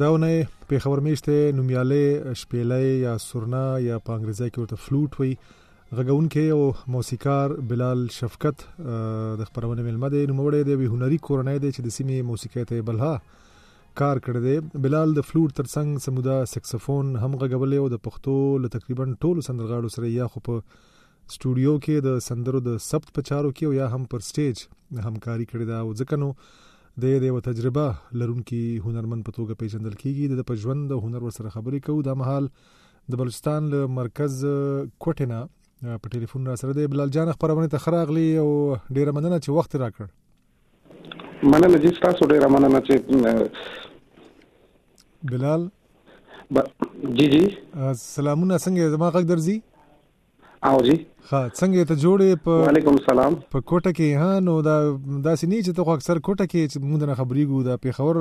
دا اونۍ پېښور میشته نومیالی شپېلی یا سرنا یا په انګریزي کې ورته فلوټ وي غږونکي او موسیقار بلال شفقت د خبرونه ملمه دی نوموړی دی وی هنري کورنۍ دی چې د سیمې موسیقۍ ته بلها کار کړی دی بلال د فلوټ ترڅنګ سمودا سکسفون هم غږولې او د پښتو له تقریبا ټولو سندرغاړو سره یا خو په سټوډیو کې د سندرو د ثبت په چارو کې او یا هم پر سټیج همکاري کړې ده او ځکه نو دی د یوه تجربه لرونکي هنرمند په توګه پیژندل کیږي د په ژوند او هنر ورسره خبرې کوو دا مهال د بلوچستان له مرکز کوټه نه په ټلیفون را سره دی بلال جان خبرونه ته خراغلی او ډیره مننه چې وخت راکړ مننه جی تاسو ډیره مننه چې بلال جی جی سلامونه څنګه زما غږ درځي او جی ها څنګه ته جوړې په وعلیکم السلام په کوټه کې ها نو دا داسې نه چې ته خو اکثر کوټه کې چې موږ نه خبرېږو دا پیښور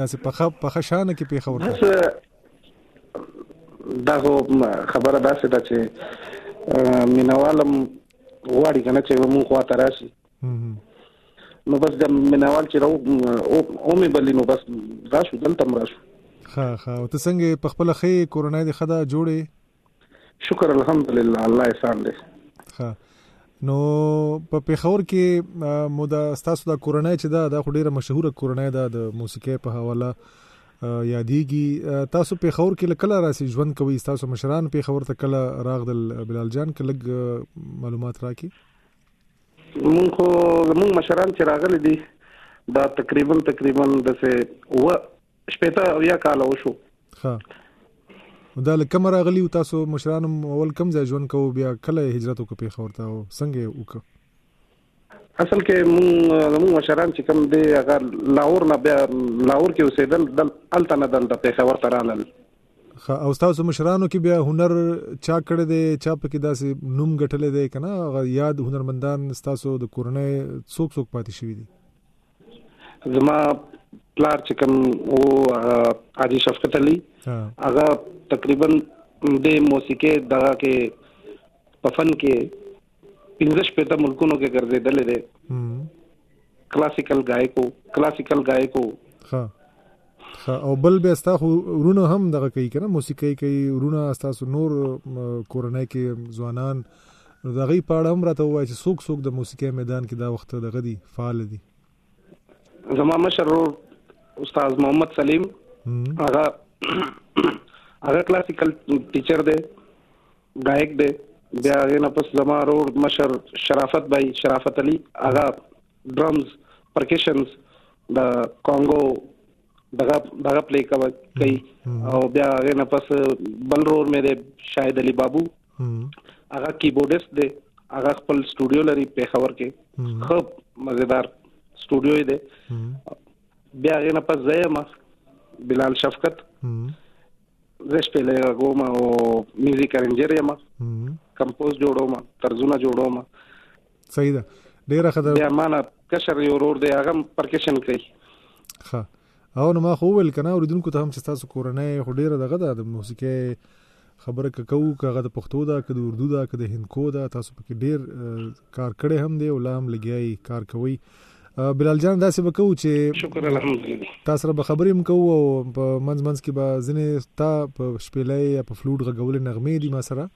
داسې په خپ په خشانه کې پیښور بس دا خو خبره داسې ده چې مینوالم غواړي کنه چې موږ خوا ته راشي نو بس د مینوال چې راو او مې بلې نو بس راشو دلته مراشو ها ها او ته څنګه په خپل خې کورنۍ د خدا جوړې شکر الحمدلله الله احسان دی ښه نو په پیښور کې مو دا ستاسو د کورنۍ چې دا د ډیره مشهوره کورنۍ ده د موسیقۍ په حواله یادېږي تاسو پیښور کې لکه لاره سي ژوند کوي تاسو مشران پیښور ته کله راغدل بلال جان کله معلومات راکې مونږ خو مونږ مشران چې راغلي دي دا تقریبا تقریبا د سه و شپېته او یا کال وشو ها دا لکه کوم راغلی تاسو مشران اول کم ځای ژوند کوو بیا کله هجرت وکړ په خورته او څنګه وکړ اصل کې مونږ زموږ مشران چې کوم دی هغه لاهور نه بیا لاهور کې اوسېدل دل الته نه دلته په خبر تر رالل خا او تاسو مشرانو کې بیا هنر چا کړی دی چا په کې داسې نوم ګټلې دی کنه هغه یاد هنرمندان تاسو د کورنۍ څوک څوک پاتې شوی دی زما پلار چې کوم او حاجی شفقت علي هغه تقریبا د موسیقي دغه کې په فن کې پنځش پته ملکونو کې ګرځېدل دي کلاسیکل غایکو کلاسیکل غایکو ها او بل بیا ستا خو ورونه هم دغه کوي کنه موسیقي کوي ورونه تاسو نور کورنۍ کې ځوانان نو دغه په اړه هم راته وایي چې څوک څوک د موسیقي میدان کې دا وخت دغه دي فعال دي زما مشر استاد محمد سلیم هغه هغه کلاسیکل ټیچر دی غایک دی بیا هغه نه پس زما رور مشر شرافت بای شرافت علي هغه ډرمز پرکشنز د کانګو دغه دغه پلی کوي کوي او بیا هغه نه پس بل رور مې د شاهد علي بابو هغه کیبورډیست دی هغه خپل سټوډیو لري په خبر کې خب مزیدار سټوډیو دی بیا هغه نه پس زېما بلال شفقت زه شپېلې غوما او میوزیک ارنجر یم کمپوز جوړوم ترزونه جوړوم صحیح ده ډیره ښه ده بیا مالا کشر یو ورور دی هغه پرکشن کوي ښه او نو ما خو ویل کنه اوریدونکو ته هم چې تاسو کورنۍ خو ډیره دغه ده د موسیقي خبره کوو کغه د پښتو ده که د اردو ده که د هندکو ده تاسو پکې ډیر کار کړی هم دی او لا هم لګیای کار کوي بلال جان داسې وکاو چې شکر الحمدلله تاسو سره به خبرې هم کوو او په منځ منځ کې به ځنې تا په شپېلې یا په فلوټ غږولې نغمې دي ما سره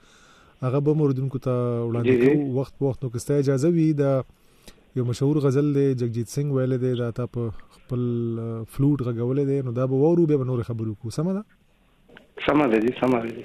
هغه به موردونکو ته وړاندې کوو وخت په وخت نو که ستاسو اجازه وي د یو مشهور غزل دی جگجیت سنگ ویل دی دا تا په خپل فلوټ غږول دی نو دا به وورو به نور خبرو کو سم ده سم ده جی سم ده جی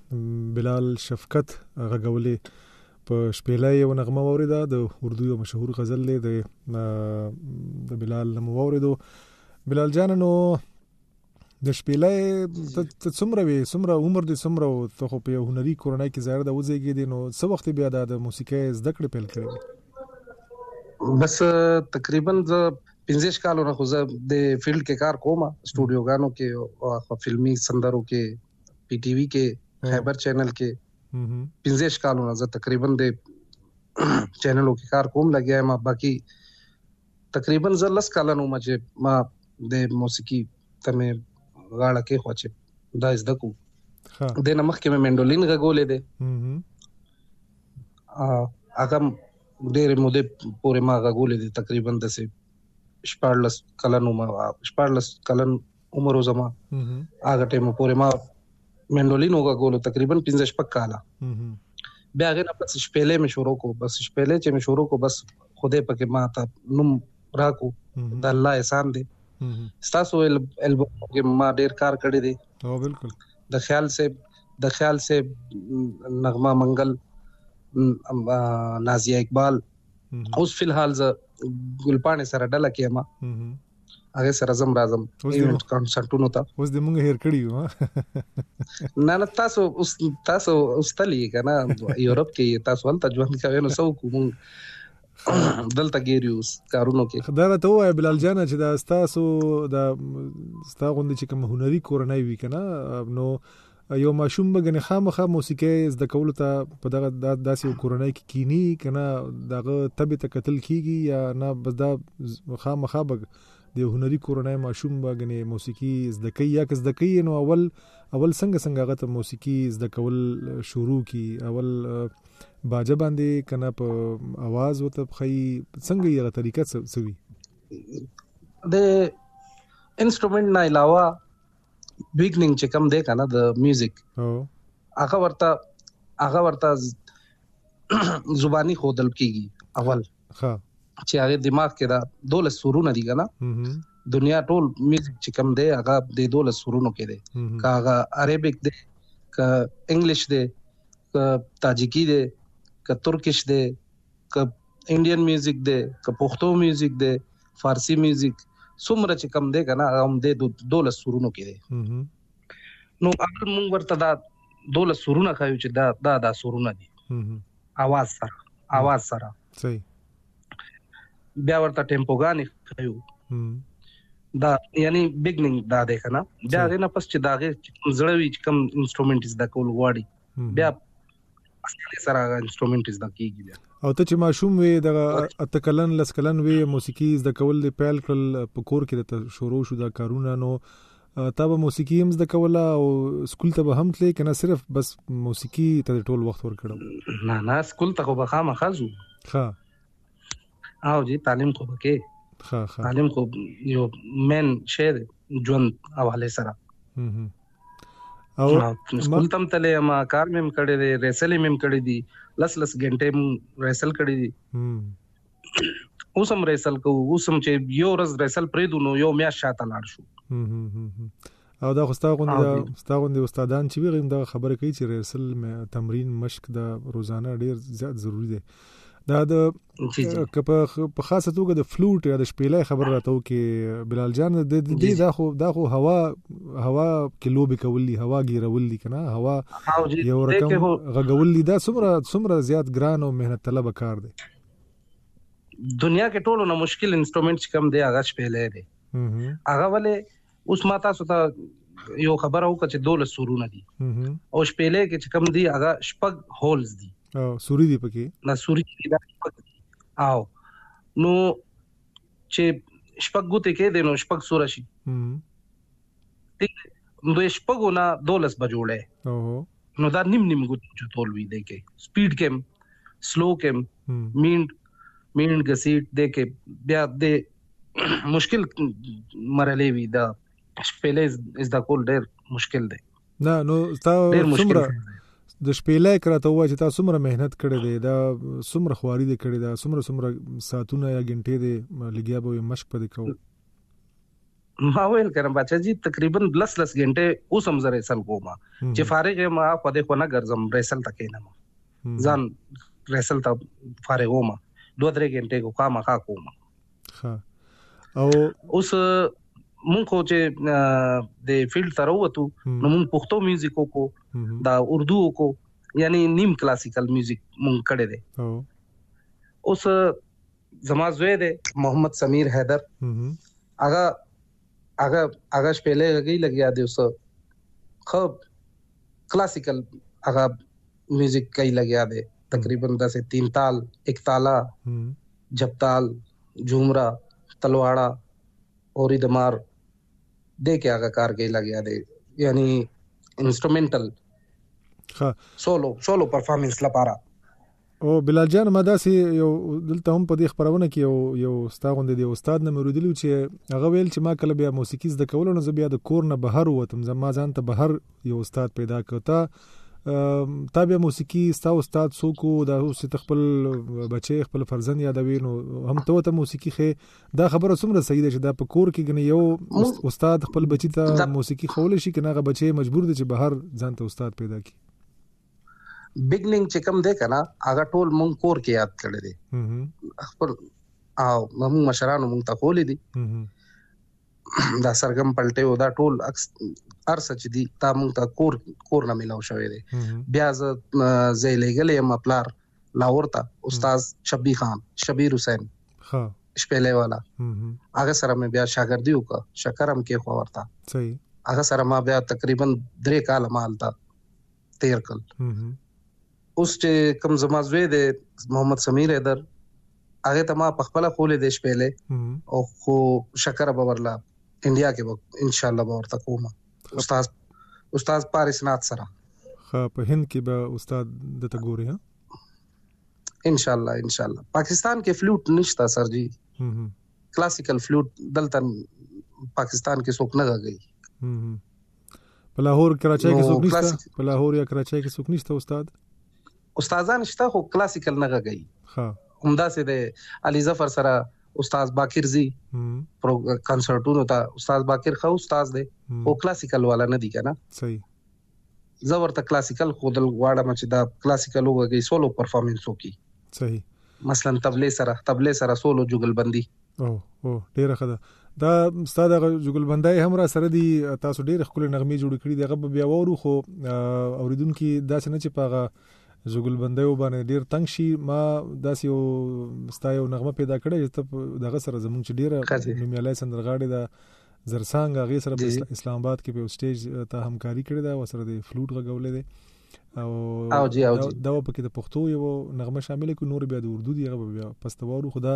بلال شفقت غږولې په شپېله یو نغمه وریده د اردو یو مشهور غزل دی د بلال نوم وریدو بلال جان نو د شپېله ته څومره وي څومره عمر دي څومره او ته خو په هنري کورنۍ کې ظاهر د وځيږي دي نو څو وخت بیا د موسیقۍ زده کړې پیل کړې بس تقریبا زه 15 کالو نه خو زه د فیلډ کې کار کوم سټوډیو غانو کې او فلمي سندرو کې پی ټي وي کې خیبر چینل کې 15 کالو نه زه تقریبا د چینلو کې کار کوم لګیا ما باقي تقریبا زه لس کال نو ما چې ما د موسیقي ته مې غاړه کې خو چې دا زده کو د نمخ کې مې منډولین غږولې ده هغه ډېر مودې پورې ما غږولې ده تقریبا د سه 14 کلن عمر 14 کلن عمر زما هغه ټیم پورې ما منډولینو غوولو تقریبا 15 شپږ کاله بیا هغه نه پس شپېلې مې شروع کو بس شپېلې چې مې شروع کو بس خوده پکې ما ته نوم راکو د الله احسان دی ستاسو البوم کې ما ډیر کار کړی دی او بالکل د خیال سے د خیال سے نغمه منګل نازیه اقبال اوس فلحال ز ګلپانه سره ډله کې ما هغه سره زم راځم ایونت کانسرټونو ته اوس د موږ هیر کړی یو نه نه تاسو اوس تاسو اوس تلی کنه یورپ کې تاسو ولته ژوند کوي نو سو کوم دلته ګیریوس کارونو کې خدای ته وای بلال جان چې دا تاسو دا تاسو غوندي چې کوم هنري کورنۍ وی کنه نو یو ماشوم به غني خامخه موسیقي زده کول ته په دغه داسې کورنۍ کې کینی کنه دغه تبه ته قتل کیږي یا نه بس دا خامخه به د هنري کورنۍ ماشوم به غني موسیقي زده کوي یا که زده کوي نو اول اول څنګه څنګه غته موسیقي زده کول شروع کی اول باجه باندې کنه په आवाज وته خي څنګه یې غته طریقه سوي د انسټرومنت نه علاوه بیګنینګ چې کم دی کنه د میوزیک هغه ورته هغه ورته زبانی خودل کیږي اول ها چې هغه دماغ کې دا دوله سورونه دي کنه دنیا ټول میوزیک چې کم دی هغه د دوله سورونو کې دی کاغه عربیک دی ک انګلیش دی ک تاجیکی دی ک ترکیش دی که انډین میوزیک دی که پښتو میوزیک دی فارسی میوزیک څومره چې کم دی کنه هم د 12 سورونو کې دی نو اگر موږ ورته دا 12 سورونه خایو چې دا دا دا سورونه دي اواز سره اواز سره صحیح بیا ورته ټیمپوګانی خایو دا یعنی بیگنینګ دا دی کنه دا غنه پس چې دا غي زړوي چې کم انسټرومنټ زده کول غواړي بیا اسانه سره هغه انسټرومنټ زده کیږي بیا او ته چې ماشوم وې د اتکلن لسکلن وې موسیقي زده کول د پیل کړل په کور کې د شروع شو دا کارونه نو تا به موسیقي هم زده کوله او سکول ته به هم تلې کنه صرف بس موسیقي ته ټول وخت ورکړو نه نه سکول ته خو به خامخا ځو ښه او جی تعلیم خو بکې ښه ښه تعلیم خو یو مین شی دی ژوند حواله سره او سکول تم تلې ما کار مم کړې دي ریسل مم کړې دي لس لس غنټه مم ریسل کړې دي اوس هم ریسل کو اوس هم چې یو ورځ ریسل پرې دونو یو میا شاته لاړ شو او دا خو ستا غوندې دا ستا غوندې استادان چې ویغیم دا خبره کوي چې ریسل تمرین مشق دا روزانه ډیر زیات ضروری دی دا د که په خاصه توګه د فلوټ یا د شپېلې خبر راته وکي بلال جان د دې دا خو دا خو هوا هوا کې لوبي کولې هوا ګیرولې کنه هوا یو رقم غغولې دا څومره څومره زیات ګران او مهنت طلب کار دی دنیا کې ټولو نه مشکل انسټرومنټ چې کم دی هغه شپېلې دی هغه ولې اوس ما تاسو ته یو خبره وکړه چې دوله سورونه دي او شپېلې کې چې کم دي هغه شپږ هولز دي او سوري دي پکې نه سوري دي دا شپږ او نو چې شپږ ګوتې کې دي نو شپږ سور شي نو شپږونه دولس بجوړه نو دا نیم نیم ګوت چتول وی دی کې سپیډ کم سلو کم میند میند غسیټ دی کې بیا د مشکل مرحله وی دا شپېلې از دا کول ډېر مشکل دی نه نو تا څومره د شپېلې کرا ته وای چې تا څومره مهنت کړې دی دا څومره خواري دې کړې دا څومره څومره ساتونه یا غنټې دې لګیا به مشق پدې کوو ما ویل کنه بچا جی تقریبا لس لس غنټه اوس هم زره سل کوم چې فارغ یم خو د خو نه ګرځم ریسل تکې نه ما ځان ریسل ته فارغ وم دوه درې غنټه کو کار مخه کوم ها او اوس مونږ خو چې د فیلډ تر وته نو مونږ پښتو میوزیک کو دا اردو کو یعنی نیم کلاسیکل میوزیک مونږ کړی دی اوس زما زوی دی محمد سمیر حیدر هغه هغه هغه شپېلې غږی لګیا دی اوس خو کلاسیکل هغه میوزیک کوي لګیا دی تقریبا داسې تین تال یک تالا جپتال جومرا تلواړه اوري دمار دې کې هغه کار کوي لګیا دی یعنی انسټرومنټل ها سولو سولو پرفارمنس لپاره او بلال جان ما داسې یو دلته هم په دې خبرونه کې یو یو ستا غوندې دی استاد نه مریدلی چې هغه ویل چې ما کله بیا موسیقي زده کول نو زه بیا د کور نه بهر ووتم زما ځان ته بهر یو استاد پیدا کړ تا تا بیا موسیقي ستا استاد څوک دا اوس ته خپل بچي خپل فرزند یادوي نو هم ته ته موسیقي خې دا خبره څومره صحیح ده چې دا په کور کې غني یو استاد خپل بچی ته موسیقي خول شي کنه غ بچي مجبور دي چې بهر ځان ته استاد پیدا کړي بیګنینګ چې کوم دی کنه هغه ټول مونږ کور کې یاد کړی دی خپل او مونږ مشرانو مونږ ته کولې دي دا سرګم پلټي او دا ټول ارسه چې دي تا مونږ ته کور کور نه ملاو شوې دي بیا زه زې لګلې یم خپلار لاور ته استاد شبی خان شبیر حسین ها شپېلې والا هغه سره مې بیا شاګردي وکړه شکرم کې خو ورته صحیح هغه سره ما بیا تقریبا درې کال مال تا تیر کړ اوس چې کوم زما زوی دی محمد سمیر حیدر هغه ته ما په خپل خولې دیش پیلې او خو شکر به ورلا انډیا کې به ان شاء الله به ورته کوم استاد استاد پاریس نات سره خا په هند کې به استاد د تګوري ها ان شاء الله ان شاء الله پاکستان کې فلوټ نشتا سر جی کلاسیکل فلوټ دلته پاکستان کې څوک نه غږی په لاهور کراچۍ کې څوک نشته په لاهور یا کراچۍ کې څوک نشته استاد استادان شته خو کلاسیکل نه غږی ها همدا سه د علي ظفر سره استاد باکر زی پرو کنسرټونو ته استاد باکر خو استاد دی او کلاسیکل والا نه دی کنه صحیح زه ورته کلاسیکل خودل غواړم چې دا کلاسیکل وګي سولو پرفورمنس وکي صحیح مثلا تبلې سره تبلې سره سولو جوګل بندي او او ډیره ښه ده دا ستاسو دغه جګلبندای هم را سره دی تاسو ډیره خپل نغمه جوړ کړی دغه بیا وورو خو اوریدونکو داسې نه چې پاغه جګلبندای وبانه ډیر تنگ شي ما داسې یو ستایو نغمه پیدا کړې ته دغه سره زمونږ چې ډیره نومیالای سندرغاړي ده زرسانګ هغه سره په اسلام آباد کې په سټیج ته همکاري کړې ده وسره د فلوټ غږولې ده او او جی او جی دا په کې د پښتو یو نغمه شامل کو نور بیا د اردو دی هغه بیا پستوارو خدا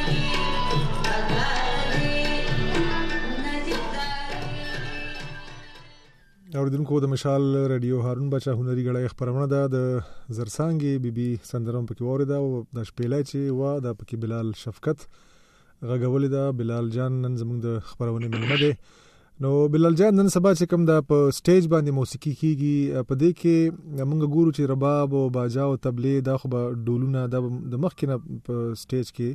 اوریدونکو د مشال رادیو هارون بچا هنري غړې خبرونه ده د زرسانګي بيبي سندرم پکې وریدا او د شپېلې چې وا د پکې بلال شفقت غږولې ده بلال جان نن زموږ د خبرونه ملمه ده نو بلال جان نن سبا چې کوم دا په سټیج باندې موسیقي کیږي په دې کې موږ ګورو چې رباب او باجا او تبلې دا خو به ډولونه د مخکې نه په سټیج کې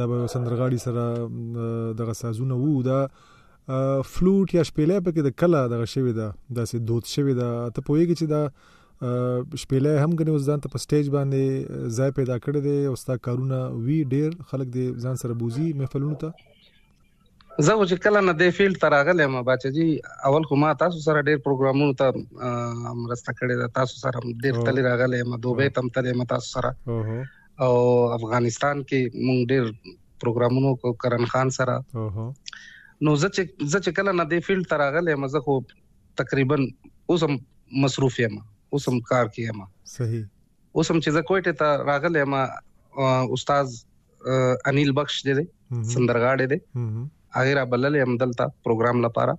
دا به سندرغاړي سره دغه سازونه وو دا فلوټ یا شپېلې په کې د کله دغه شوی دا داسې دود شوی دا ته پوهیږي چې دا شپېلې هم غني ځان ته په سټیج باندې ځای پیدا کړی دی او ستا کارونه وی ډیر خلک دې ځان سره بوزي محفلونو ته زه خو چې کله نه دې فیلډ ته راغلی یم باچا جي اول خو ما تاسو سره ډېر پروګرامونو ته مرسته کړې ده تاسو سره ډېر تللی راغلی یم دوبۍ ته هم تللی یم تاسو سره او افغانستان کې مونږ ډېر پروګرامونو کو کرن خان سره نو زه چې زه چې کله نه دې فیلډ ته راغلی یم زه خو تقریبا اوس هم مصروف یم اوس هم کار کې یم صحیح اوس هم چې زه کوټه ته راغلی یم استاد انیل بخش دی سندرغاړی دی هغه را بلل هم دلته پروګرام لپاره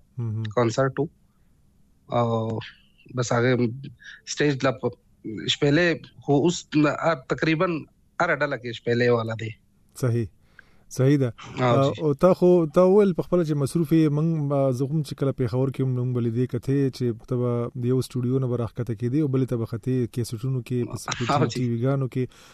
کانسرت او بس هغه سټیج لا شپېلې خو اوس تقریبا هر ډله کې شپېلې والا دی صحیح صحیح ده او تا خو تا ول په خپل چې مصروفي من زغم چې کله په خور کې هم نوم بلې دې کته چې تبا د یو سټوډیو نه برخ کته کې دی او بلې تبا خته کیسټونو کې په سټوډیو ټي وی ګانو کې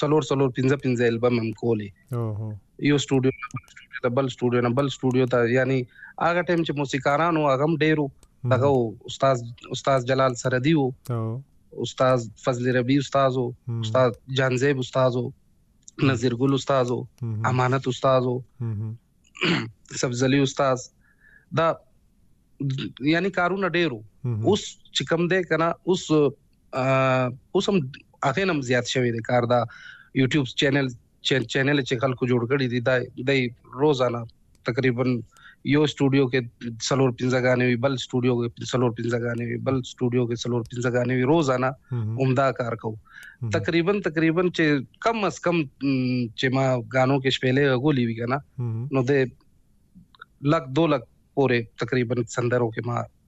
څلور څلور پنځه پنځه البم هم کولې یو سټوډیو نه بل سټوډیو ته بل سټوډیو نه بل سټوډیو ته یعنی هغه ټایم چې موسیقارانو هغه هم ډیرو دغه استاد استاد جلال سردی وو استاد فضل ربی استاد وو استاد جانزیب استاد وو نذیر ګل استاد وو امانت استاد وو سبزلی استاد دا یعنی کارونه ډیرو اوس چې کم دی کنه اوس اوس هم هغه نم زیات شوی دی کار دا یوټیوب چینل چینل چې خلکو جوړ کړی دی دا د روزانه تقریبا یو سټوډیو کې سلور پنځه غانې وي بل سټوډیو کې سلور پنځه غانې وي بل سټوډیو کې سلور پنځه غانې وي روزانه عمدا کار کو تقریبا تقریبا چې کم از کم چې ما غانو کې شپېلې غولې وی کنه نو د لک 2 لک پورې تقریبا سندرو کې ما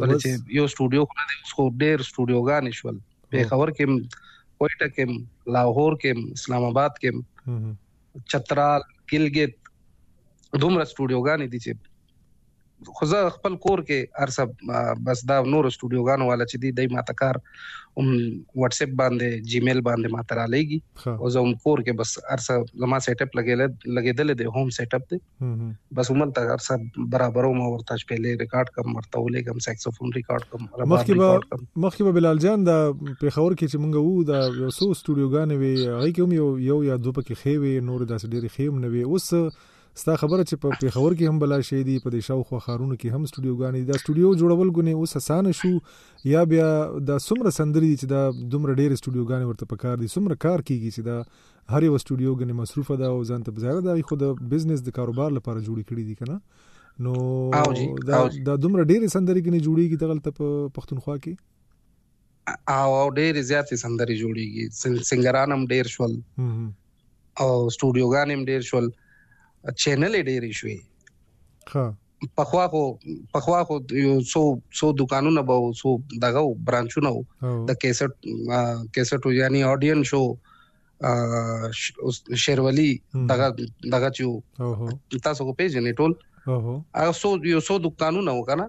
ولې چې یو سټوډیو خو نه دی اوس خو ډېر سټوډیوګانې شول پېښور کې کوئټه کې لاهور کې اسلام آباد کې چترال ګلګت دومره سټوډیوګانې دي چې خو زه خپل کور کې ارسه بس دا نور سټوډیوګانو والا چې دی دای ماته کار هم واتس اپ باندې جیمیل باندې ماته را لېږي او زه هم کور کې بس ارسه زما سیټ اپ لګېدل دی هوم سیټ اپ دی بس عمر ته هر څه برابرو ما ورته چې پهلې ریکارډ کوم ورته ولېګم ساکسوفون ریکارډ کوم رباب ریکارډ کوم مخکې به بلال جان دا پیښور کې چې مونږ وو دا یو څو سټوډیوګانې وي هغه کې هم یو یو یا دوه پکې خې وي نور داسې ډېری خې هم نه وي اوس ستا خبره چې په پیښور کې هم بلا شې دي په دې شاوخوا خارونو کې هم سټوډیوګانې دا سټوډیو جوړول غونې اوس اسانه شو یا بیا دا څومره سندري چې دا دومره ډېر سټوډیوګانې ورته پکار دي څومره کار کیږي چې دا هر یو استودیو غني مصروف ده او ځان ته بظاهر ده خو د بزنس د کاروبار لپاره جوړی کړی دي کنه نو دا دا دومره ډېرې سندرې کې نه جوړیږي دغه ته په پښتونخوا کې او او ډېرې زیاتې سندرې جوړیږي سنگران هم ډېر شول او استودیوګان هم ډېر شول چینل ډېرې شوې ها پخوا خو پخوا خو یو څو څو دکانونه به څو دغه برانچونه د کیسټ کیسټو یعنی اډین شو شیرولي دغه دغه چې تاسو کو پیژنې ټول هغه څو یو څو دکانونه وکنه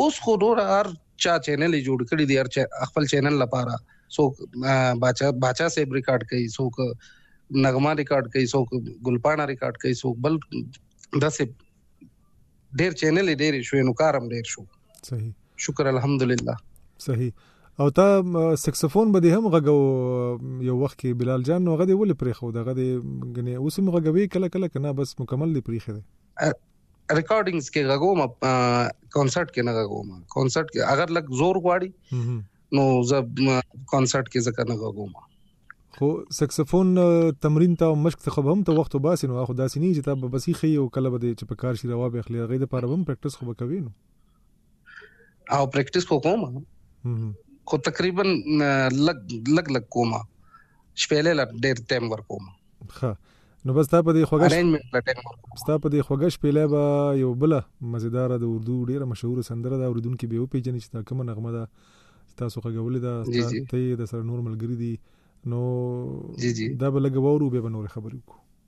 اوس خو نور هر چا چینل جوړ کړی دی هر چا خپل چینل لپاره سو باچا باچا سیب ریکارډ کوي سو نغمه ریکارډ کوي سو ګلپانا ریکارډ کوي سو بل داسې ډیر چینل ډیر شو نو کارم ډیر شو صحیح شکر الحمدلله صحیح او تا سکسفون به هم غږو یو وخت کې بلال جان نو غدي ولې پرې خو دغه دې غني اوس هم غږوي کله کله کنه بس مکمل دی پرې خره ریکارډینګز کې غږوم کانسرت کې نه غږوم کانسرت کې اگر لګ زور غواړي نو زه کانسرت کې ځکه نه غږوم خو سکسفون تمرین ته مشک ته هم ته وخت وباسي نو خو داسې نه چې ته بسې خې او کله به چې په کار شي روا به خلې غي د پاره هم پریکټیس خو به کوي نو او پریکټیس خو کوم خو تقریبا لګ لګ لګ کوم شپېلې لا ډېر ټایم ورکوم ښه نو بس تا په دې خوږه ستا په دې خوږه شپېلې به یو بل مزیدار د اردو ډیره مشهور سندره دا اوریدونکو به او پیژنې چې دا کومه نغمه ده تاسو خوږولې ده ته د سره نور ملګری دي نو دا به لګ وورو به نور خبرې وکړو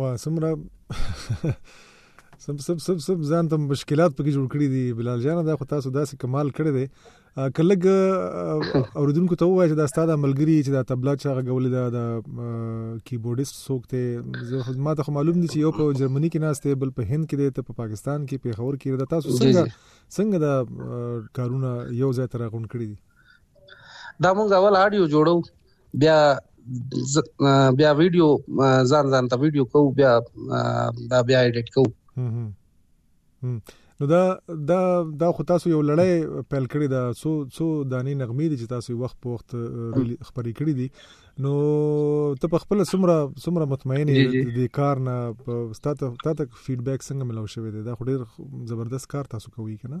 وا سمره سب سب سب سب ځان ته مشکلات پکې جوړ کړی دي بلال جان دا خو تاسو داسې کمال کړی دی کلګ اوردونکو ته وایي چې دا ستاده ملګری چې دا تبلا چا غولې دا د کیبورډیست څوک ته زه خدمات خو معلوم دي چې یو په جرمني کې ناشته بل په هند کې دی ته په پاکستان کې په خور کې دا تاسو څنګه څنګه دا کارونه یو ځای تر غون کړی دي دا مونږ اول آډیو جوړو بیا بیا ویډیو ځان ځان ته ویډیو کو بیا دا بیا ایډیټ کو نو دا دا دا خو تاسو یو لړۍ پیل کړې ده سو سو دانې نغمې دي چې تاسو وخت په وخت خبرې کړې دي نو ته په خپل سمره سمره مطمئن یې د کار نه ستاسو تاسو فیډبیک څنګه ملو شوې ده دا خو ډیر زبردست کار تاسو کوي کنه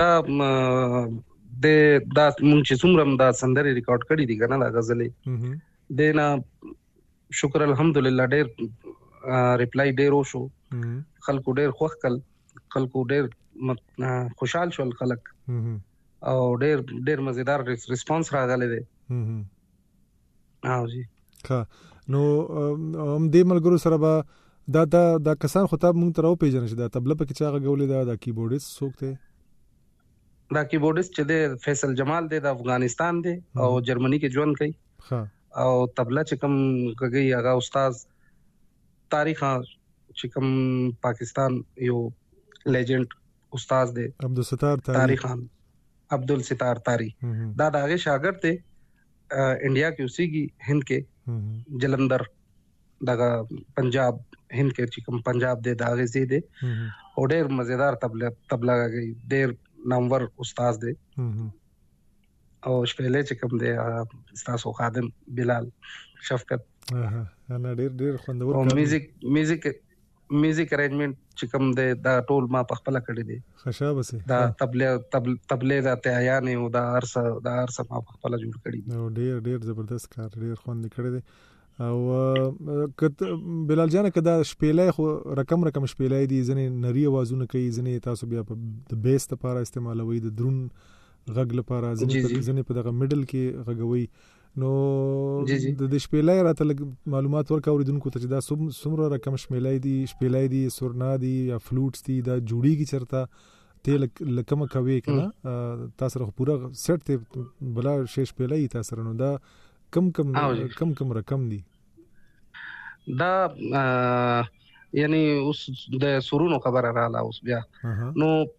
دا د دا مونږ چې څومره دا سندري ریکارډ کړې دي کنه دا غزلې دینا شکر الحمدلله ډېر ریپلای ډېر وشو خلکو ډېر خوښ کړ خلکو ډېر خوشحال شول خلک او ډېر ډېر مزیدار ریسپانس راغلی دی اوځي ښه نو هم دې ملګرو سره به دا دا دا کسان خو ته مونږ تر او پیژنې چې دا تبله پکې چا غولې دا دا کیبورډیست څوک دی دا کیبورډیست چې دی فیصل جمال دی د افغانستان دی او جرمني کې ژوند کوي ښه او تبله چې کوم کوي هغه استاد تاریخ چې کوم پاکستان یو لیجند استاد دی عبدالستار تاریخ خان عبدالستار تاری دا د هغه شاګرد دی انډیا کې اوسېږي هند کې جلندر دغه پنجاب هند کې چې کوم پنجاب دی دا غزي دی او ډېر مزیدار تبله تبله غږی ډېر نامور استاد دی او شپېلې چې کوم دی تاسو خادم بلال شفقت اها انا ډېر ډېر خوندور او میوزیک میوزیک میوزیک ارینجمنت چې کوم دی دا ټول ما په خپل کړی دی خشا بسې دا تبله تبله دا تیان او دا ارس دا ارس ما په خپل جوړ کړی دی او ډیر ډیر زبردست کار ډیر خوند کړی دی او کت بلال جان کدا شپېلې خو رقم رقم شپېلې دي ځنې نری اوازونه کوي ځنې تاسو بیا په د بیس لپاره استعمالوي د درون غږ لپاره ځنې ځنې په دغه میډل کې غږوي نو د دې شپېلې راته لګ معلومات ورکا اوریدونکو ته چې دا څومره رقم شپېلې دي شپېلې دي سورنا دي یا فلوټس دي دا جوړیږي چرته ته لکم کوي کنه تاسو سره پورا سیټ ته بلا شې شپېلې تاسو سره نو دا کم کم کم کم رقم دي دا یعنی اوس د سورونو خبره رااله اوس بیا نو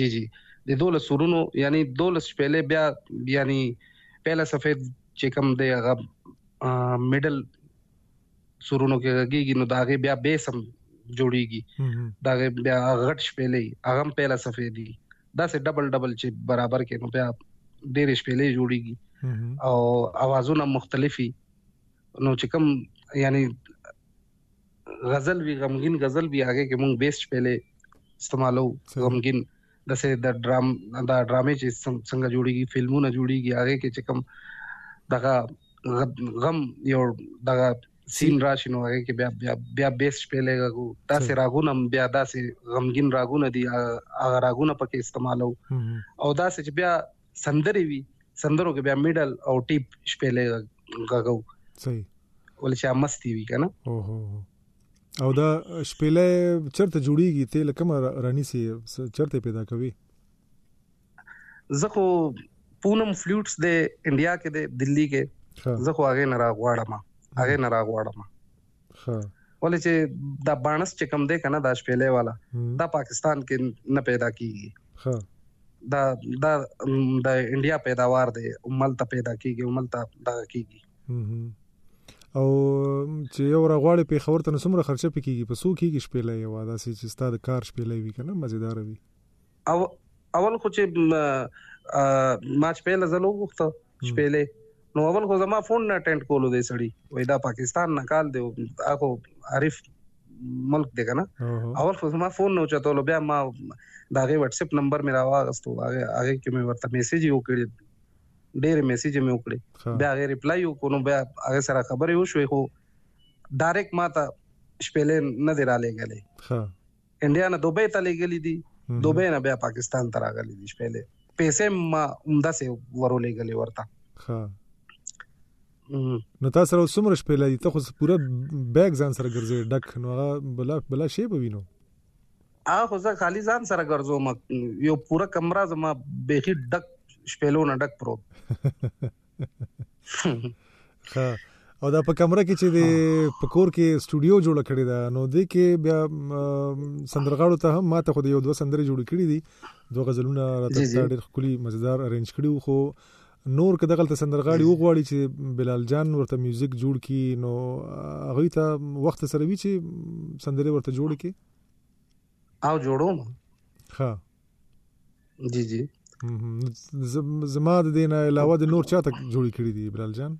جی جی د دولس سورونو یعنی دولس شپېلې بیا یعنی پهله صفحه چې کوم دی هغه میډل سورونو کې غږیږي نو داغه بیا بیسم جوړیږي داغه بیا غټ شپېلې هغه هم پهله صفحه دی دا سه ډبل ډبل چې برابر کې نو بیا ډېر شپېلې جوړیږي او اوازونه مختلفي نو چې کوم یعنی غزل وی غمګین غزل وی هغه کې مونږ بیسټ پهلې استعمالو غمګین د سه د ډرام د ډرامې چې څنګه جوړیږي فلمونه جوړیږي هغه کې چې کوم دغه غم یو دغه سین راشي نو هغه کې بیا بیا بیا بیسټ پهلې غو داسې راګونه بیا داسې غمګین راګونه دي هغه راګونه پکې استعمالو او داسې چې بیا سندرې وي سندرو کې بیا میډل او ټیپ شپېلې غږو صحیح ولې چې مستي وي کنه او هو او دا شپېلې چرته جوړیږي ته لکه ما رانی سي چرته پیدا کوي زه خو پونم فلیوټس د انډیا کې د دلی کې زه خو هغه نه راغواړم هغه نه راغواړم ولې چې دا بانس چې کم دی کنه دا شپېلې والا دا پاکستان کې نه پیدا کیږي دا دا د انډیا پیداوار دی عمل ته پیدا کیږي عمل ته دا کیږي او چې یو راغواړي په خبرته نو څومره خرچه پکېږي په سو کېږي شپېلې یو دا چې ستاسو کار شپېلې وي کنه مزیدار وي او اول خو چې ما چې پیله زلو غوښته چې پیله نو اول خو زما فون نه اټینډ کولو دی سړی وای دا پاکستان نه کال دی اخو عارف ملک دی کنه اول خو زما فون نه چتول بیا ما دا غي واتس اپ نمبر مې راوغستو هغه هغه کې مې ورته میسج یو کړی ډېر میسج مې وکړي بیا غي ریپلای یو کو نو بیا هغه سره خبرې وشوې خو ډایرک ما ته شپېلې نه دی را لېګلې انډیا نه دوبۍ ته لېږلي دي دوبۍ نه بیا پاکستان ته راغلي دي شپېلې پیسې ما همداسې ورولېږلې ورته ښه نو تاسو سره څومره شپېلې دي ته خو پوره بیگ ځان سره ګرځې ډک نو هغه بلا بلا شی به وینو هغه خو زه خالی ځان سره ګرځوم یو پوره کمره زما بیخي ډک شپېلو نه ډک پروت ها او دا په کمره کې چې د پکور کې استودیو جوړ کړی دا نو د کې بیا سندرغاړو ته هم ماته خو د یو دوه سندرې جوړ کړې دي دوه غزلونه راته ډېر خولي مزیدار ارینج کړیو خو نور که دغلت سندرغاړي وغواړي چې بلال جان ورته میوزیک جوړ کی نو هغه ته وخت سره وی چې سندرې ورته جوړ کی او جوړوم ها جی جی زما د دینه علاوه د نور چاته جوړی کړی دی ابرال جان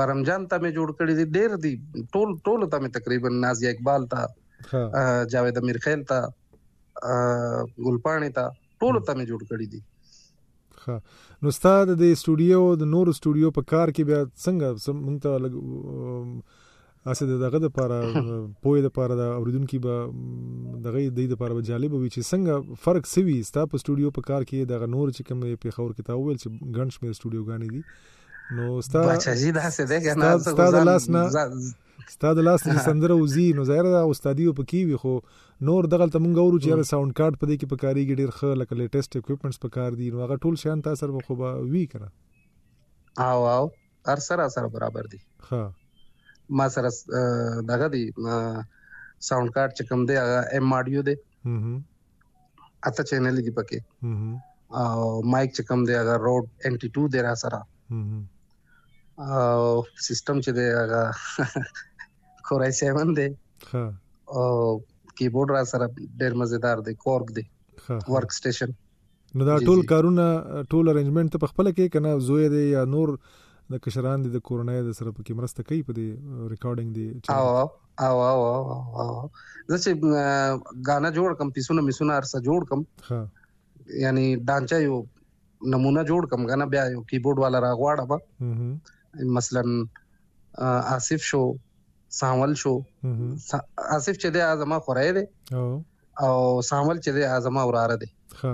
برم جان ته مې جوړ کړی دی ډیر دی ټول ټول ته مې تقریبا نازی اقبال ته جاوید امیر خیل ته ګلپانی ته ټول ته مې جوړ کړی دی ښه نو ستاسو د استودیو د نورو استودیو په کار کې بیا څنګه مونږ ته اسه د دغه د پاره پوی د پاره د اوریدونکو به دغه د دې لپاره جالب وي چې څنګه فرق سوي ستا په سټوډیو په کار کې د نور چې کوم په خور کې تا ویل چې ګڼ شمیر سټوډیو غانې دي نو ستا بچا جی دا څه ده کنه ستا د لاس نه ستا د لاس نه سندره وزي نو ظاهر دا استادیو پکې وي خو نور دغه ته مونږ ورو چې ساوند کارت په دې کې پکاريږي ډیر ښه لکه لیټیسټ اکوپمنټس پکار دي نو هغه ټول شان تاسو سره خو به وی کنه او او هر سره سره برابر دي ها ما سره دغه دی ساوند کارت چې کوم دی هغه ایم اډیو دی اته چینل دی پکې او مایک چې کوم دی هغه روډ انټي 2 دی را سره او سیستم چې دی هغه کورای 7 دی او کیبورډ را سره ډیر مزیدار دی کورګ دی ورک سټیشن نو دا ټول کارونه ټول ارنجمنت ته په خپل کې کنه زوی دی یا نور د کشران دي د کورنۍ د سره پکې مرسته کوي په دې ریکارډینګ دی او او او او او زه چې غانا جوړ کم پیسونه میسونه ارسه جوړ کم ها یعنی ډانچا یو نمونه جوړ کم غانا بیا یو کیبورډ والا راغواړم مثلا آصف شو سامل شو آصف چې د اعظم خورای دی او سامل چې د اعظم وراره دی ها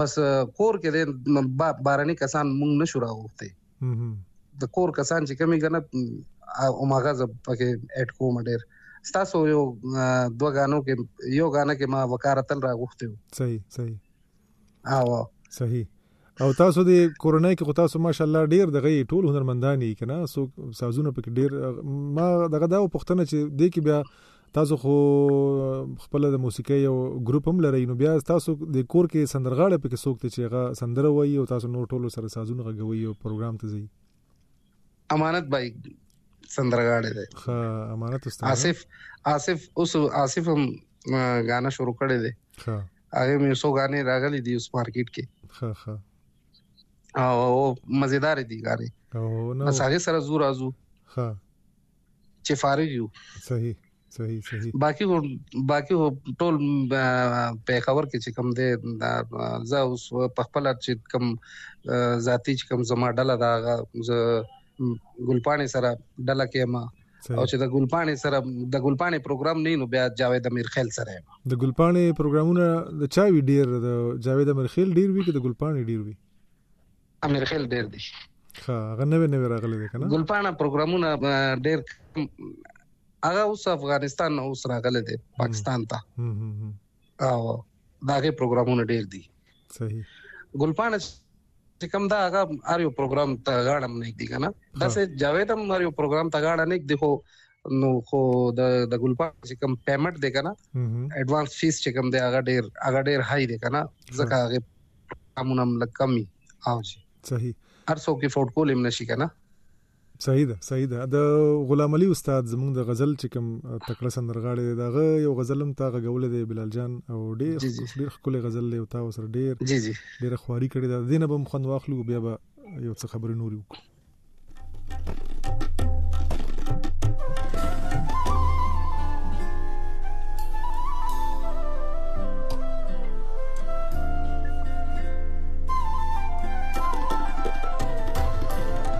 بس کور کې د بارني کسان مونږ نشو راوخته د کور کسان چې کمی غنه او ماغه ز پکې اډ کوم ډیر تاسو یو دوه غانو کې یو غانه کې ما وکارتل راغوښته صحیح صحیح او صحیح او تاسو د کورنۍ کې خو تاسو ماشاءالله ډیر دغه ټول هنرمندان یې کنه سو سازونه پکې ډیر ما دغه دا پښتنه چې د کې بیا تاسو خو خپل د موسیقۍ یو ګروپ هم لرئ نو بیا تاسو د کور کې سندرغاړي پکې څوک ته چې هغه سندره وایي او تاسو نور ټولو سره سازونه غږوي او پروګرام ته ځي امانت بای سندرغاړي دی ها امانت استاد آصف آصف اوس آصف هم غانا شروع کړی دی ها هغه مې څو غانې راغلي دي اوس مارکیټ کې ښه ښه او مزیدار دي غانې او نو بس هغه سره زور ازو ښه چې فارغ یو صحیح صحیح صحیح باقي باقي ټول په خبر کې چې کوم دی دا زه اوس په خپل چې کوم ذاتی چې کوم زما ډله دا زه ګلپانې سره ډله کې ما او چې د ګلپانې سره د ګلپانې پروګرام نه نو بیا جاوید امیرخیل سره یم د ګلپانې پروګرامونه د چا وی ډیر د جاوید امیرخیل ډیر وی کې د ګلپانې ډیر وی امیرخیل ډیر دی ښه هغه نوې نوې راغلي دي کنه ګلپانا پروګرامونه ډېر هغه اوس افغانستان نه اوس راغلي دي پاکستان ته او دا غي پروګرامونه ډیر دي صحیح ګلپانه چې کوم دا هغه هر یو پروګرام ته غاړه نه دی کنه دا سه جاوید هم هر یو پروګرام ته غاړه نه دی خو نو خو د د ګلپان چې کوم پیمنټ دی کنه اډوانس فیس چې کوم دی هغه ډیر هغه ډیر های دی کنه ځکه هغه امونم لکمی او جی صحیح هر څوک یې فورډ کولم نشي کنه صحیح ده صحیح ده د غلام علي استاد زمونږ د غزل چې کوم تکړه سندرغاړي دی داغه یو غزل هم تا غوول دی بلال جان او ډیر ډیر خپل غزل له تا وسره ډیر ډیر خواري کړی دا دینه به مخند واخلو بیا به یو څه خبرې نوري وکړو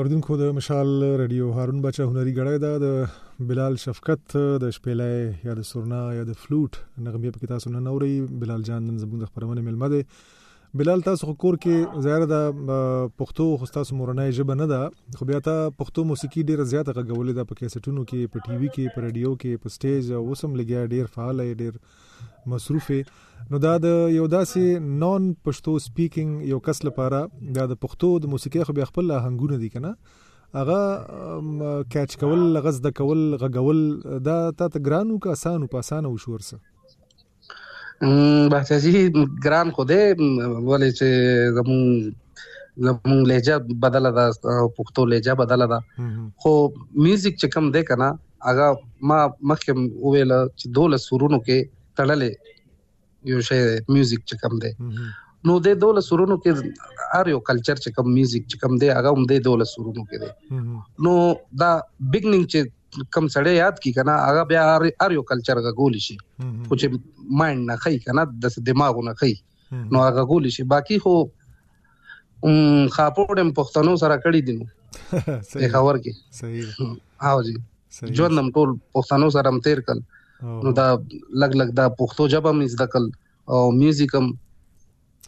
اوردونکو د مشال رادیو هارون بچا هنري غړې ده د بلال شفقت د شپېلې یا د سورنا یا د فلوټ نغمه په تاسو نه نوري بلال جان نن زموږ د خبرونه ملمه ده بلال تاسو کور کې زیار د پښتو خو تاسو مورنۍ ژبه نه ده خو بیا ته پښتو موسیقي ډیره زیاته غږولې ده په کیسټونو کې په ټي وي کې په رادیو کې په سټیج او وسم لګیا ډیر فعال ډیر مصروفه نو دا د یو داسې نون پښتو سپیکینګ یو کس لپاره دا د پښتو د موسیقۍ خو بیا خپل هنګونه دي کنه هغه کیچ کول لغز د کول غغول دا تا ته ګرانو که اسانو په اسانه وشورسه بحث جی ګران خو دې ولې چې زمون زمون لهجه بدله ده پښتو لهجه بدله ده خو میوزیک چې کم دی کنه هغه ما مخکې وویل چې 12 سورونو کې تړلې یو شی میوزیک چې کوم دی نو د 12 سورونو کې هر یو کلچر چې کوم میوزیک چې کوم دی هغه هم د 12 سورونو کې دی نو دا بیگنینګ چې کم سړی یاد کی کنه هغه بیا هر یو کلچر غول شي خو چې مایند نه خي کنه د دماغ نه خي نو هغه غول شي باقي خو خاپوډم پښتنو سره کړی دي په خبر کې صحیح او جی ژوند هم ټول پښتنو سره هم تیر کړ نو دا لګ لګ دا پښتو ژبه مې زده کړ او میوزیک هم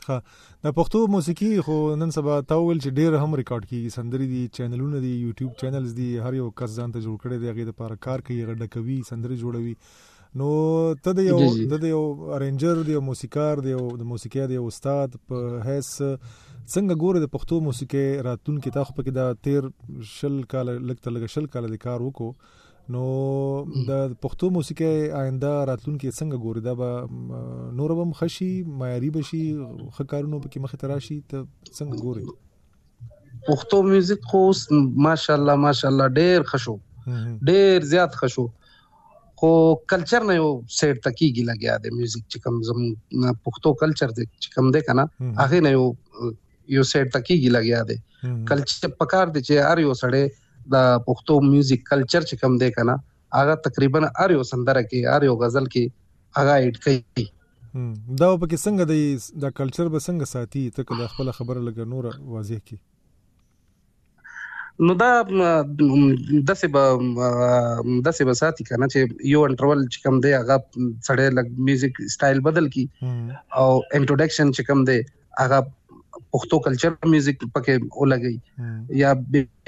ها د پښتو موسیقي خو نن سبا تا ویل چې ډیر هم ریکارډ کیږي سندري دي چینلونه دي یوټیوب چینلز دي هر یو کس ځان ته جوړ کړي دی هغه لپاره کار کوي غډه کوي سندري جوړوي نو ته د یو د یو ارنجر د یو موسیقار د یو د موسیقۍ د یو استاد په حیث څنګه ګوره د پښتو موسیقۍ راتلونکي ته خو پکې دا تیر شل کال لکته لګ شل کال د کار وکړو نو د پښتو موسیقۍ آینده راتلونکي څنګه ګوري دا به نور هم خشي معیاري بشي خکارونو پکې مخ تراشي ته څنګه ګوري پښتو میوزیک خو اوس ماشاءالله ماشاءالله ډیر خشو ډیر زیات خشو خو کلچر نه یو سیټ تکیږي لګیا دی میوزیک چې کوم زم پښتو کلچر دی چې کوم دی کنه هغه نه یو یو سیټ تکیږي لګیا دی کلچر پکار دی چې هر یو سړی د پښتو میوزیک کلچر چې کوم دی کنه هغه تقریبا هر یو سندره کې هر یو غزل کې هغه ایډ کوي دا په کې څنګه دی دا کلچر به څنګه ساتي ته کله خپل خبره لګ نور واضح کی نو دا د څه به د څه به ساتي کنه چې یو انټرول چې کم دی هغه سړی لګ میوزیک سټایل بدل کی او انټروډکشن چې کم دی هغه پښتو کلچر میوزیک پکې ولګي یا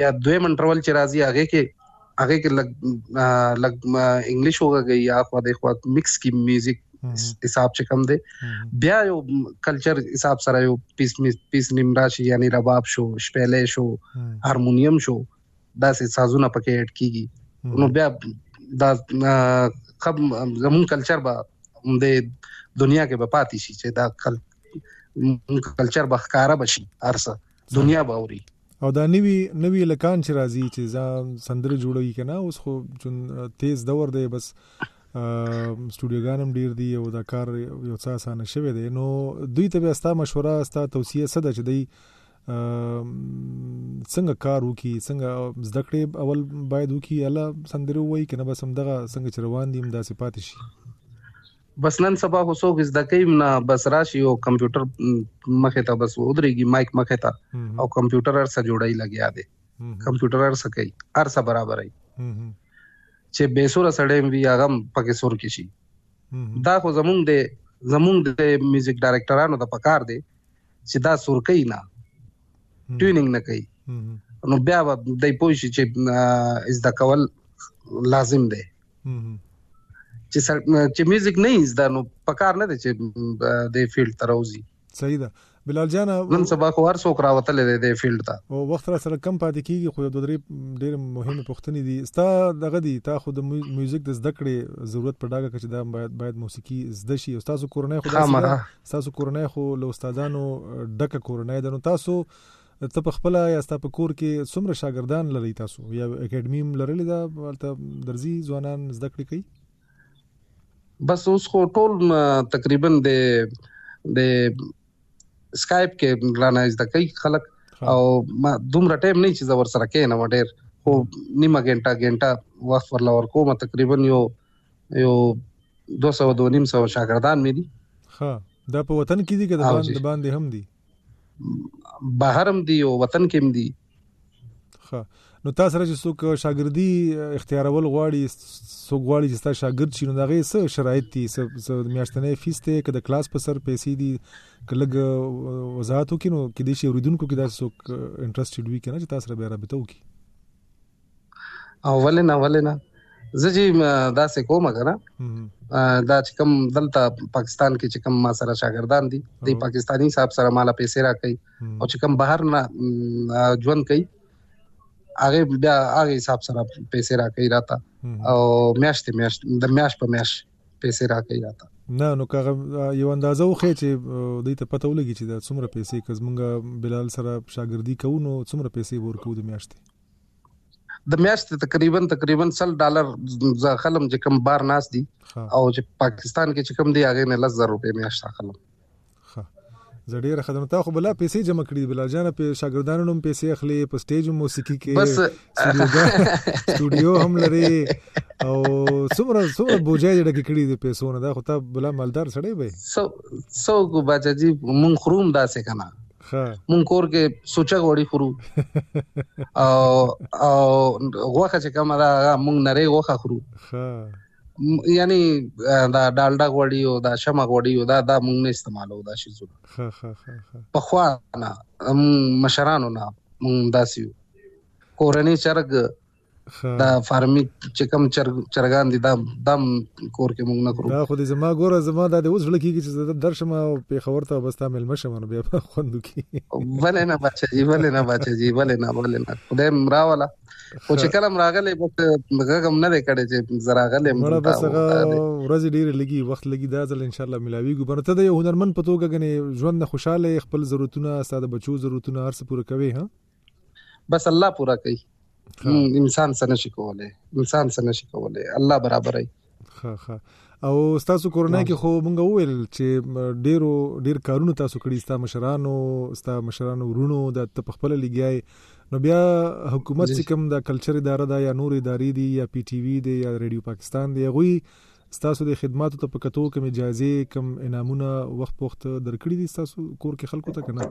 یا دویم انټرول چې راځي هغه کې هغه کې لګ لګ انګلیش وګږي یا خو د خو مکس کی میوزیک حساب چې کم دی بیا یو کلچر حساب سره یو پیس پیس نیم راشي یعنی رباب شو شپېلې شو هارمونیم شو دا سه سازونه پکې اډ کیږي نو بیا دا خب زمون کلچر به د دنیا کې به پاتې شي چې دا کلچر به ښکارا بشي ارسه دنیا به اوري او دا نوی نوی لکان چې راځي چې ځان سندره جوړوي کنه اوس خو جون تیز دور دی بس سټوډیوګان هم ډیر دي او دا کار یو څه اسانه شوی دی نو دوی ته به ستا مشوره ستا توصیه څه ده چې دی څنګه کار وکي څنګه زده کړې اول باید وکي اله سندره وای کنه بس هم دغه څنګه چروان دي هم داسې پاتې شي بس نن سبا خو څوک زده کوي نه بس راشي او کمپیوټر مخه ته بس ودرېږي مایک مخه ته او کمپیوټر هر څه جوړای لګیا دی کمپیوټر هر څه کوي هر څه برابرای چې به سور سړی وي هغه پکې سور کې شي دا خو زمونږ دی زمونږ د میوزیک ډایریکټرانو د پکار دی چې دا سور کوي نه ټیونینګ نه کوي نو بیا به د پوه شي چې از د کول لازم دی چې سر چې میوزیک نه زده نو پکار نه دی چې د فیلډ ته راوځي صحیح ده بلال جان نن سبا خو هر څوک راوتل دی د فیلډ ته او وخت را سره کم پاتې کیږي خو د درې ډېر مهمه پوښتنې دي ستا دغه دي تا خو د میوزیک د زده کړې ضرورت په ډاګه کچې دا باید باید موسیقي زده شي او تاسو کورنۍ خو تاسو کورنۍ خو له استادانو ډکه کورنۍ ده نو تاسو ته په خپل یا ستا په کور کې څومره شاګردان لري تاسو یا اکیډمي هم لرلې ده ورته درځي ځوانان زده کړې کوي بس اوس خو ټول تقریبا د د سکایپ کې رانه زده کوي خلک او ما دومره ټایم نه چې زور سره کې نه ډېر خو نیمه ګنټه ګنټه وخت ورلا ور کوم تقریبا یو یو 200 200 شاګردان مې دي ها دا په وطن کې دي که د باندې باندې هم دي بهرم دی او وطن کې هم دی ښه نو تاسو سره چې څوک شاګردي اختیارول غواړي څوک غواړي چې تاسو شاګرد شي نو دا غي څه شرایط دي څه میاشتنې فیس ته کده کلاس په سر پیسې دي کلګ وضاحت وکینو کې دي چې اوریدونکو کې دا څوک انټرېستډ وي کنه چې تاسو سره به رابطه وکړي او ولې نه ولې نه زه جی دا سه کومه کنه دا چې کوم دلته پاکستان کې چې کوم ما سره شاګردان دي د پاکستانی صاحب سره مال پیسې را کوي او چې کوم بهر نه ژوند کوي هغه بیا هغه حساب سره پیسې را کوي راته او میاشتې میاشت د میاش په میاش پیسې را کوي راته نه نو کغه یو اندازه وخی چې دوی ته پته ولګي چې دا څومره پیسې کزمنګ بلال سره شاګردي کوو نو څومره پیسې ورکو د میاشتې د میاشتې تقریبا تقریبا 100 ډالر ز خلم چې کم بار ناس دي او چې پاکستان کې چې کم دی هغه نه 10000 روپے میاشت خلم زړه خدمت ته خو بلا پیسې جمع کړې بلا جان په شاګردانو نوم پیسې اخلي په سټیج موسیقي کې بس سټوډیو هم لري او څومره څومره بوجای جوړ کړی دی پیسو نه دا خو ته بلا مالدار سړی وي سو سو کو بچا جی مون خروم داسې کنه مونږ کور کې سوچا غوړي خورو او او غوخه چې کومه دا مونږ نری غوخه خورو یعنی دا ډالډا غوړي او دا شمع غوړي او دا دا مونږ نه استعمالو دا شي زونه ها ها ها په خو نه مشرانو نه مونږ داسي کورنۍ چرګ دا فارمیک چې کوم چرګان دي دا دم کور کې موږ نه کړو دا خو دې زما ګوره زما دا د اوس لکه کې چې درشم او په خبر ته بس تامل مشم نو بیا خوندو کې ولې نه بچا جی ولې نه بچا جی ولې نه ولې نه خدای مرا والا خو چې کلم راغلې بس غږم نه کړي چې زرا غلې مړه بس ورځ ډیر لګي وخت لګي دا ځل ان شاء الله ملاوي ګو برته د هنرمن پتوګه غني ژوند خوشاله خپل ضرورتونه ساده بچو ضرورتونه هر څه پوره کوي ها بس الله پورا کوي انسان څه نشي کولای انسان څه نشي کولای الله برابرای ها ها او تاسو کورونه کې خو مونږ وویل چې ډیرو ډیر کارونه تاسو کړی ستا مشرانو ستا مشرانو ورونو د تپخپل لګیای نو بیا حکومت چې کوم د کلچر اداره دا یا نور ادارې دي یا پی ټی وی دي یا رادیو پاکستان دی غوي تاسو د خدماتو ته پکتو کوم اجازه کوم انعامونه وخت وخت درکړي دي تاسو کور کې خلکو ته کنه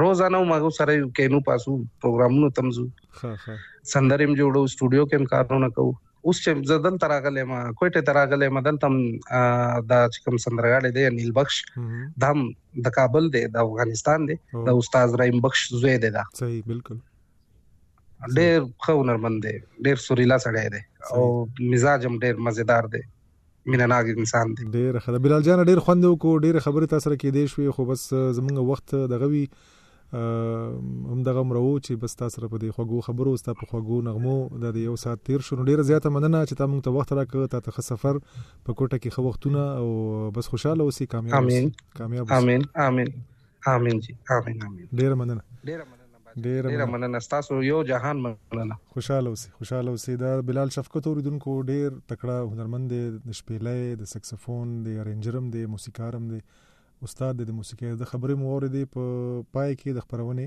روزانه هم هغه سره یو کینو پاسو پروګرامونو تم زو ها ها سندریم جوړو سټوډیو کې هم کارونه کوو اوس چې زدل تراغله ما کوټه تراغله ما دلته دا چې کوم سندرغاړي دی نیل بخش دم د کابل دی د افغانستان دی د استاد رحیم بخش زوی دی دا صحیح بالکل ډېر خو نرمند دی ډېر سوريلا سړی دی او مزاج هم ډېر مزیدار دی مینه ناک انسان دی ډیر ښه ده بلال جان ډیر خوند وکړو ډیر خبرې تاسو سره کې دی شوې خو بس زمونږ وخت دغه وی هم دغه مرو چې بس تاسو سره په دې خوګو خبرو ستا په خوګو نغمو د یو سات تیر شو ډیر زیاته مننه چې تاسو موږ ته وخت راکړ تاسو ته سفر په کوټه کې خو وختونه او بس خوشاله اوسئ کامیاب اوسئ کامیاب اوسئ امين امين امين جی امين امين ډیره مننه ډیره مننه بچا ډیره مننه, مننه. تاسو یو جهان مننه خوشاله اوسې خوشاله اوسې دا بلال شفقت اوریدونکو ډیر تکړه هنرمند دی د شپېلې د سکسفون د ارنجرم دی موسیقارم دی استاد د موسیقۍ د خبرې مو اوریدې په پای کې د خبرونه